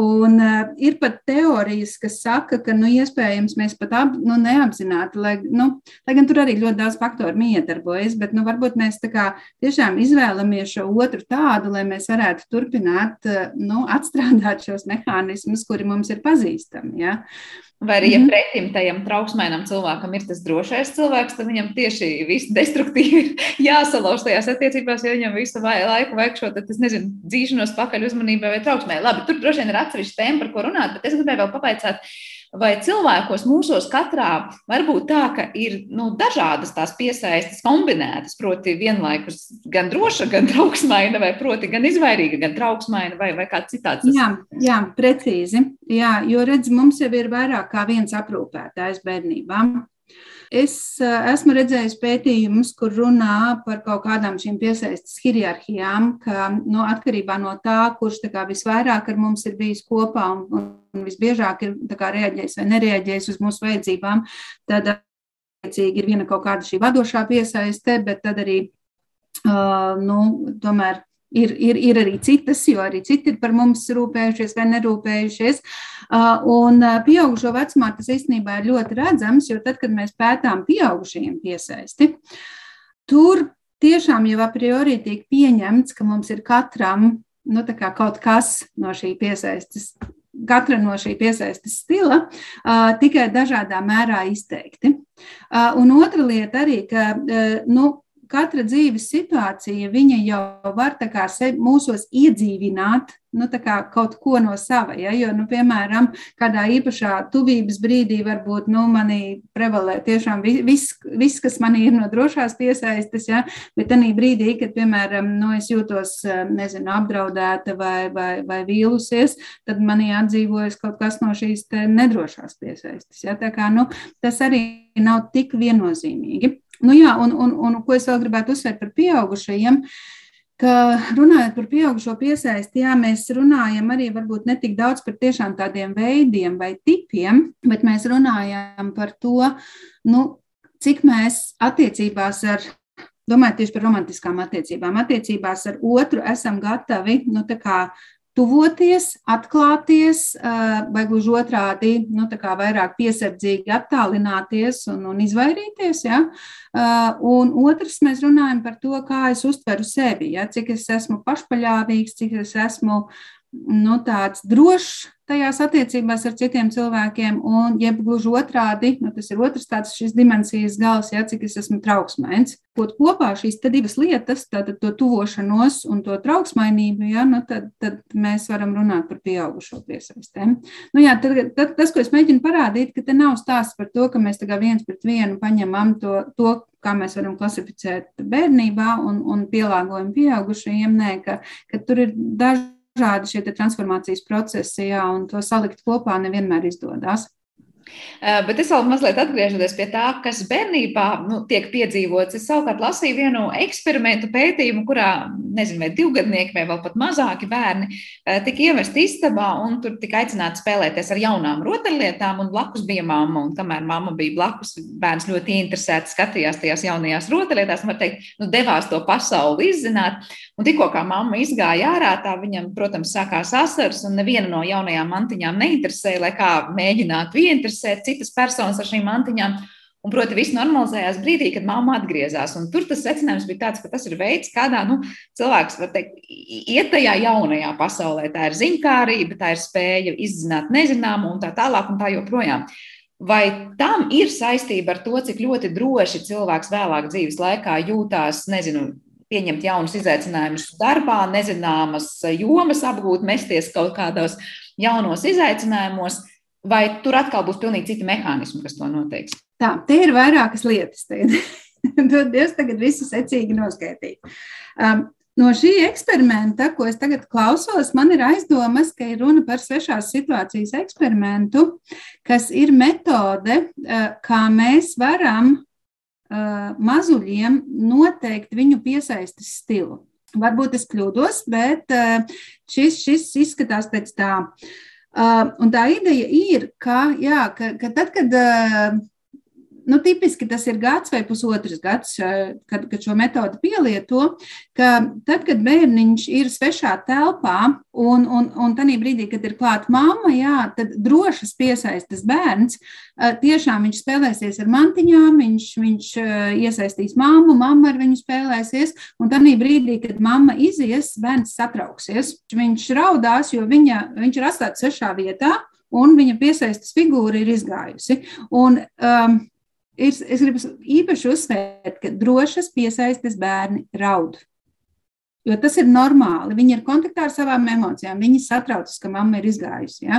Un ir pat teorijas, kas saka, ka nu, iespējams mēs pat ap, nu, neapzināti, lai, nu, lai gan tur arī ļoti daudz faktoru miedarbojas, bet nu, varbūt mēs kā, tiešām izvēlamies šo otru tādu, lai mēs varētu turpināt eh, nu, atstrādāt šos mehānismus, kuri mums ir pazīstami. Ja? Vai arī, ja -hmm. pretim tajam trauksmainam cilvēkam ir tas drošais cilvēks, tad viņam tieši viss destruktīvi [laughs] jāsalauž tajās attiecībās, jo viņam visu laiku vajag šo, tad, es nezinu, dzīšanos pakaļ uzmanībai vai trauksmai. Labi, tur droši vien ir atsevišķa tēma, par ko runāt, bet es gribēju vēl papaicāt, vai cilvēkos mūsos katrā var būt tā, ka ir nu, dažādas tās piesaistes kombinētas, proti, vienlaikus gan droša, gan trauksmaina, vai proti, gan izvairīga, gan trauksmaina, vai, vai kā citāds. Jā, jā, precīzi. Jā, jo redz, mums jau ir vairāk kā viens aprūpētājs bērnībām. Es eh, esmu redzējis pētījumus, kur runā par kaut kādām šīm piesaistes hierarhijām, ka nu, atkarībā no tā, kurš tā kā, visvairāk ar mums ir bijis kopā un, un visbiežāk ir kā, reaģējis vai nereaģējis uz mūsu vajadzībām, tad attiecīgi ir viena kaut kāda šī vadošā piesaiste, bet tad arī Uh, nu, tomēr ir, ir, ir arī citas, jo arī citi ir par mums rūpējušies vai nerūpējušies. Un pieaugušo vecumā tas īstenībā ir ļoti redzams, jo tad, kad mēs pētām pieaugušajiem piesaisti, tur tiešām jau a priori tiek pieņemts, ka mums ir katram nu, kaut kas no šī piesaistes katra no šī piesaistes stila, uh, tikai dažādā mērā izteikti. Uh, un otra lieta arī, ka uh, nu, katra dzīves situācija, viņa jau var tā kā mūsos iedzīvināt nu, kaut ko no sava. Ja? Jo, nu, piemēram, kādā īpašā tuvības brīdī varbūt nu, manī prevalē tiešām viss, vis, kas manī ir no drošās piesaistes, ja? bet tajā brīdī, kad, piemēram, nu, es jūtos nezinu, apdraudēta vai, vai, vai vīlusies, tad manī atdzīvojas kaut kas no šīs nedrošās piesaistes. Ja? Tā kā, nu, tas arī nav tik viennozīmīgi. Nu, jā, un, un, un ko es vēl gribētu uzsvērt par pieaugušajiem, ka runājot par pieaugušo piesaisti, jā, mēs runājam arī varbūt ne tik daudz par tiešām tādiem veidiem vai tipiem, bet mēs runājam par to, nu, cik mēs attiecībās ar domājot tieši par romantiskām attiecībām, attiecībās ar otru esam gatavi nu, tuvoties, atklāties, vai gluži otrādi, nu, vairāk piesardzīgi attālināties un, un izvairīties. Ja? Un otrs, mēs runājam par to, kā es uztveru sevi, ja? cik es esmu pašpaļāvīgs, cik es esmu nu, tāds drošs tajās attiecībās ar citiem cilvēkiem, un jeb gluži otrādi, nu, tas ir otrs tāds šis dimensijas gals, ja, cik es esmu trauksmēns. Kaut kopā šīs divas lietas, tātad to tuvošanos un to trauksmainību, ja, nu, tad, tad mēs varam runāt par pieaugušo piesaistēm. Nu, jā, tad, tad, tas, ko es mēģinu parādīt, ka te nav stāsts par to, ka mēs viens pret vienu paņemam to, to kā mēs varam klasificēt bērnībā un, un pielāgojam pieaugušajiem, nē, ka, ka tur ir daži dažādi šie transformācijas procesi, jā, un to salikt kopā nevienmēr izdodas. Eh, bet es vēl mazliet atgriežoties pie tā, kas bērnībā nu, tiek piedzīvots. Es savukārt lasīju vienu eksperimentu pētījumu, kurā, nezinu, vai divgadnieki vai vēl pat mazāki bērni eh, tika ievesti istabā un tur tika aicināti spēlēties ar jaunām rotaļlietām, un blakus bija mamma. Un kamēr mamma bija blakus, bērns ļoti interesēti skatījās tajās jaunajās rotaļlietās, var teikt, nu, devās to pasauli izzināt. Un tikko kā mamma izgāja ārā, tā viņam, protams, sākās asars, un neviena no jaunajām mantiņām neinteresēja, lai kā mēģinātu ieinteresēt ieinteresēt citas personas ar šīm mantiņām. Un, proti, viss normalizējās brīdī, kad mamma atgriezās. Un tur tas secinājums bija tāds, ka tas ir veids, kādā nu, cilvēks var teikt, iet tajā jaunajā pasaulē. Tā ir ziņkārība, tā ir spēja izzināt nezināmu un tā tālāk un tā joprojām. Vai tam ir saistība ar to, cik ļoti droši cilvēks vēlāk dzīves laikā jūtās, nezinu, pieņemt jaunus izaicinājumus darbā, nezināmas jomas apgūt, mesties kaut kādos jaunos izaicinājumos? Vai tur atkal būs pilnīgi citi mehānismi, kas to noteiks? Tā, tie ir vairākas lietas. Es [laughs] tagad visu secīgi noskaitīju. Um, no šī eksperimenta, ko es tagad klausos, man ir aizdomas, ka ir runa par svešās situācijas eksperimentu, kas ir metode, uh, kā mēs varam uh, mazuļiem noteikt viņu piesaistes stilu. Varbūt es kļūdos, bet uh, šis, šis izskatās pēc tā. Uh, un tā ideja ir, ka, jā, ka, ka tad, kad nu, tipiski tas ir gads vai pusotrs gads, kad, kad šo metodi pielieto, ka tad, kad bērniņš ir svešā telpā un, un, un tajā brīdī, kad ir klāta mamma, jā, tad drošas piesaistas bērns, tiešām viņš spēlēsies ar mantiņām, viņš, viņš iesaistīs mammu, mamma ar viņu spēlēsies, un tajā brīdī, kad mamma izies, bērns satrauksies. Viņš raudās, jo viņa, viņš ir atstāts svešā vietā, un viņa piesaistas figūra ir izgājusi. Un, um, ir, es gribu īpaši uzsvērt, ka drošas piesaistes bērni raud. Jo tas ir normāli. Viņi ir kontaktā ar savām emocijām. Viņi satraucas, ka mamma ir izgājusi. Ja?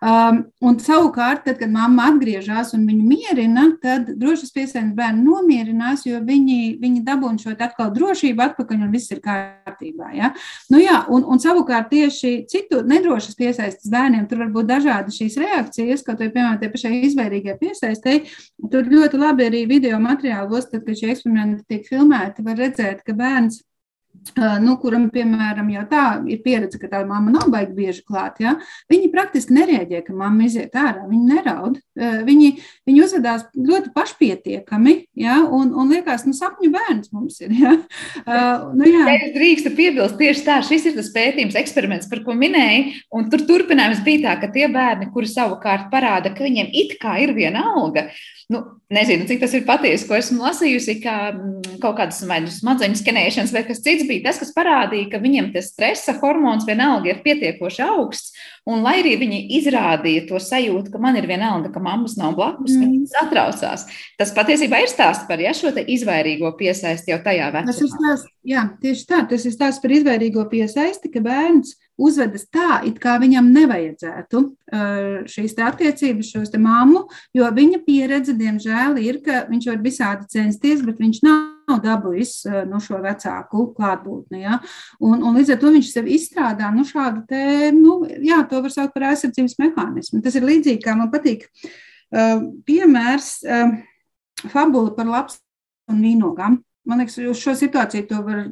Um, un savukārt, tad, kad mamma atgriežas un viņu mierina, tad drošas piesaistes bērni nomierinās, jo viņi, viņi dabūna šo atkal drošību atpakaļ un viss ir kārtībā. Ja? Nu, jā, un, un savukārt tieši citu nedrošas piesaistes bērniem tur var būt dažādi šīs reakcijas, kaut arī, piemēram, tie pašai izvērīgie piesaistēji. Tur ļoti labi arī video materiālos, tad, kad šie eksperimenti tiek filmēti, var redzēt, ka bērns nu, kuram, piemēram, jau tā ir pieredze, ka tā mamma nav baigta bieži klāt, ja, viņi praktiski nereaģē, ka mamma iziet ārā. Viņi neraud. Viņi, viņi uzvedās ļoti pašpietiekami, ja, un, un liekas, nu, sapņu bērns mums ir. Ja. Uh, nu, jā. ja drīkstu piebilst, tieši tā, šis ir tas pētījums, eksperiments, par ko minēji, un tur turpinājums bija tā, ka tie bērni, kuri savukārt parāda, ka viņiem it kā ir viena alga, nu, nezinu, cik tas ir patiesi, ko esmu lasījusi, ka kaut kādas nu smadzeņu skenēšanas vai kas cits bija bija tas, kas parādīja, ka viņiem tas stresa hormons vienalga ir pietiekoši augsts. Un, lai arī viņi izrādīja to sajūtu, ka man ir vienalga, ka mammas nav blakus, mm. viņi satraucās. Tas patiesībā ir stāsts par ja, šo izvairīgo piesaisti jau tajā vecumā. Tas ir stāsts, jā, tieši tā, tas ir stāsts par izvairīgo piesaisti, ka bērns uzvedas tā, it kā viņam nevajadzētu šīs attiecības, šos te māmu, jo viņa pieredze, diemžēl, ir, ka viņš var visādi censties, bet viņš nav dabūjis nu, šo vecāku klātbūtni. Ja? Un, un līdz ar to viņš sev izstrādā nu, šādu te, nu, jā, to var saukt par aizsardzības mehānismu. Tas ir līdzīgi, kā man patīk uh, piemērs, uh, fabula par labs un vīnogām. Man liekas, uz šo situāciju to var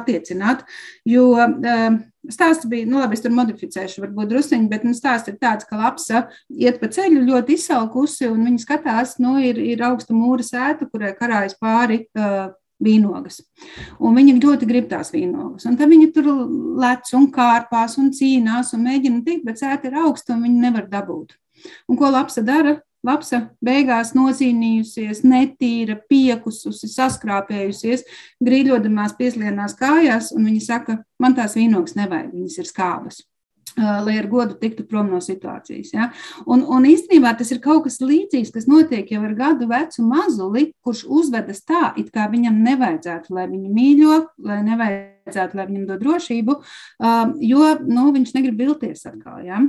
attiecināt, jo uh, Stāsts bija, nu, labi, es tur modificēšu, varbūt druskuļi, bet nu, stāsts ir tāds, ka lapsa iet pa ceļu ļoti izsalkusi, un viņa skatās, nu, ir, ir augsta mūra sēta, kurai karājas pāri uh, vīnogas. Un viņa ļoti grib tās vīnogas. Un tad viņa tur lec un kārpās un cīnās un mēģina tikt, bet sēta ir augsta un viņa nevar dabūt. Un ko lapsa dara? Lapsa beigās nocīnījusies, netīra, piekususi, saskrāpējusies, grīļodamās pieslienās kājās, un viņa saka, man tās vīnogas nevajag, viņas ir skābas lai ar godu tiktu prom no situācijas. Ja? Un, un īstenībā tas ir kaut kas līdzīgs, kas notiek jau ar gadu vecu mazuli, kurš uzvedas tā, it kā viņam nevajadzētu, lai viņu mīļo, lai nevajadzētu, lai viņam dod drošību, jo nu, viņš negrib vilties atkal. Ja?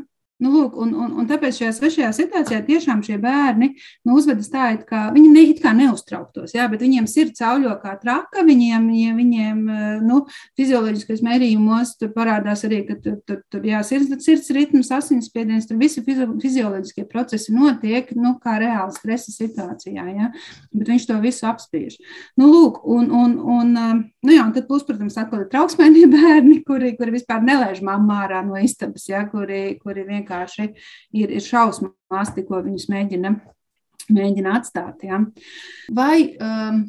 Nu, lūk, un, un, un tāpēc šajā svešajā situācijā tiešām šie bērni nu, uzvedas tā, it kā viņi ne, it kā neuztrauktos, jā, bet viņiem sirds cauļo kā traka, viņiem, viņiem nu, fizioloģiskais mērījumos parādās arī, ka tur, tur, tur jā, sirds, sirds ritms, asinsspiediens, tur visi fizioloģiskie procesi notiek, nu, kā reāli stresa situācijā, jā, bet viņš to visu apspiež. Nu, lūk, un, un, un, nu, jā, un tad plus, protams, atkal ir trauksmēnie [laughs] bērni, kuri, kuri vispār nelaiž mammu ārā no istabas, jā, kuri, kuri vienkārši vienkārši ir, ir šausmās, ko viņus mēģina, mēģina atstāt. Ja. Vai um,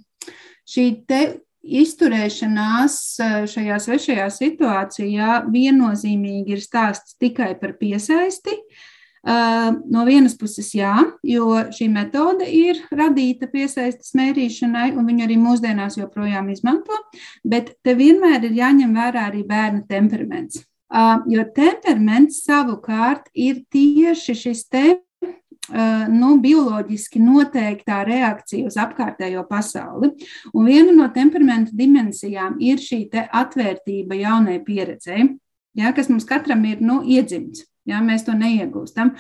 šī te izturēšanās uh, šajā svešajā situācijā viennozīmīgi ir stāsts tikai par piesaisti. Uh, no vienas puses, jā, jo šī metode ir radīta piesaistes mērīšanai, un viņu arī mūsdienās joprojām izmanto, bet te vienmēr ir jāņem vērā arī bērna temperaments. Jo temperaments savukārt ir tieši šis te nu, bioloģiski noteiktā reakcija uz apkārtējo pasauli. Un viena no temperamenta dimensijām ir šī atvērtība jaunai pieredzei, ja, kas mums katram ir nu, iedzimts. Ja, mēs to neiegūstam.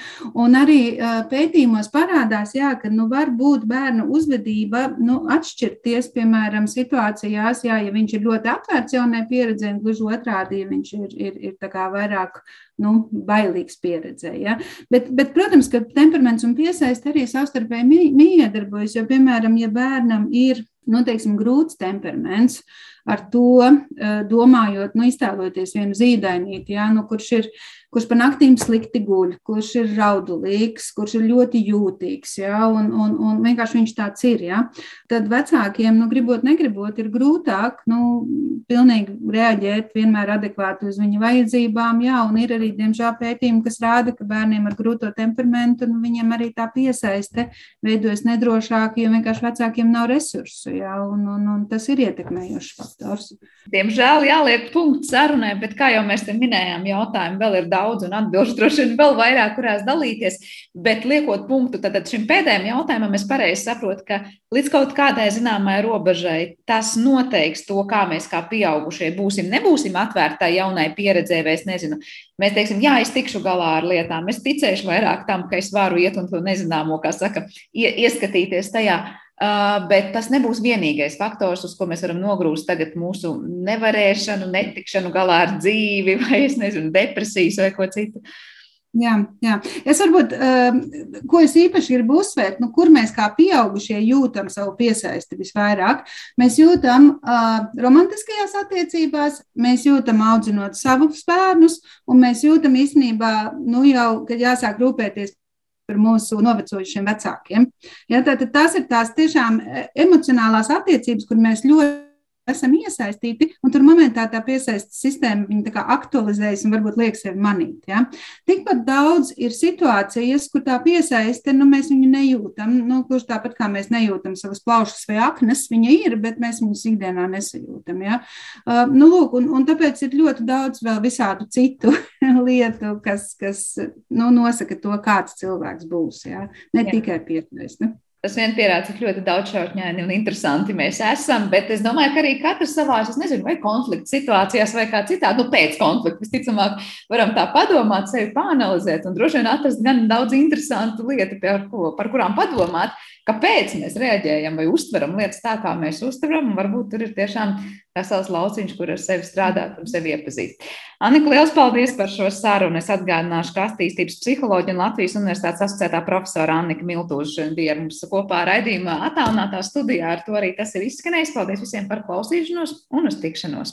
Un arī pētījumos parādās, jā, ka nu, var būt bērnu uzvedība nu, atšķirties, piemēram, situācijās, jā, ja viņš ir ļoti atvērts jaunai pieredzē, un gluži otrādi, ja viņš ir, ir, ir vairāk nu, bailīgs pieredzē. Ja. Bet, bet, protams, ka temperaments un piesaist arī savstarpēji miedarbojas, jo, piemēram, ja bērnam ir nu, teiksim, grūts temperaments, ar to domājot, nu, iztēloties vienu zīdainīti, ja, nu, kurš ir kurš pa naktīm slikti guļ, kurš ir raudulīgs, kurš ir ļoti jūtīgs, ja, un, un, un vienkārši viņš tāds ir. Ja. Tad vecākiem, nu, gribot, negribot, ir grūtāk nu, pilnīgi reaģēt vienmēr adekvāti uz viņu vajadzībām. Jā, un ir arī, diemžēl, pētījumi, kas rāda, ka bērniem ar grūto temperamentu nu, viņiem arī tā piesaiste veidojas nedrošāk, jo vienkārši vecākiem nav resursu. Jā, un, un, un tas ir ietekmējošs faktors. Diemžēl jāliek punkts sarunai, bet kā jau mēs te minējām, jautājumu vēl ir daudz un atbildžu droši vien vēl vairāk, kurās dalīties. Bet liekot punktu tad šim pēdējiem jautājumam, es pareizi saprotu, ka līdz kaut kādai zināmai robežai tas noteiks to, kā mēs kā pieaugušie būsim. Nebūsim atvērtai jaunai pieredzē, vai es nezinu. Mēs teiksim, jā, es tikšu galā ar lietām, es ticēšu vairāk tam, ka es varu iet un to nezināmo, kā saka, ieskatīties tajā. Uh, bet tas nebūs vienīgais faktors, uz ko mēs varam nogrūst tagad mūsu nevarēšanu, netikšanu galā ar dzīvi, [laughs] vai es nezinu, depresijas vai ko citu. Jā, jā. Es varbūt, uh, ko es īpaši gribu uzsvērt, nu, kur mēs kā pieaugušie jūtam savu piesaisti visvairāk. Mēs jūtam uh, romantiskajās attiecībās, mēs jūtam audzinot savus bērnus, un mēs jūtam īstenībā, nu jau, kad jāsāk rūpēties par mūsu novecojušiem vecākiem. Ja, tātad tās ir tās tiešām e, emocionālās attiecības, kur mēs ļoti esam iesaistīti, un tur momentā tā piesaistes sistēma viņa aktualizējas un varbūt liek sevi manīt. Ja? Tikpat daudz ir situācijas, kur tā piesaiste, nu, mēs viņu nejūtam. Nu, kurš tāpat kā mēs nejūtam savas plaušas vai aknas, viņa ir, bet mēs viņus ikdienā nesajūtam. Ja? Uh, nu, lūk, un, un tāpēc ir ļoti daudz vēl visādu citu [laughs] lietu, kas, kas nu, nosaka to, kāds cilvēks būs. Ja? Ne Jā. tikai piesaiste. Tas vien pierāda, cik ļoti daudzšķautņaini un interesanti mēs esam. Bet es domāju, ka arī katrs savā, es nezinu, vai konflikta situācijās, vai kā citādi, nu, pēc konflikta, visticamāk, varam tā padomāt, sevi panalizēt un droši vien atrast gan daudz interesantu lietu, par, ko, par kurām padomāt kāpēc mēs reaģējam vai uztveram lietas tā, kā mēs uztveram. Varbūt tur ir tiešām vesels lauciņš, kur ar sevi strādāt un sevi iepazīt. Anika, liels paldies par šo sarunu. Es atgādināšu, ka attīstības psiholoģija un Latvijas Universitātes asociētā profesora Annika Miltūža bija mums kopā raidījumā attālinātā studijā. Ar to arī tas ir izskanējis. Paldies visiem par klausīšanos un uz tikšanos!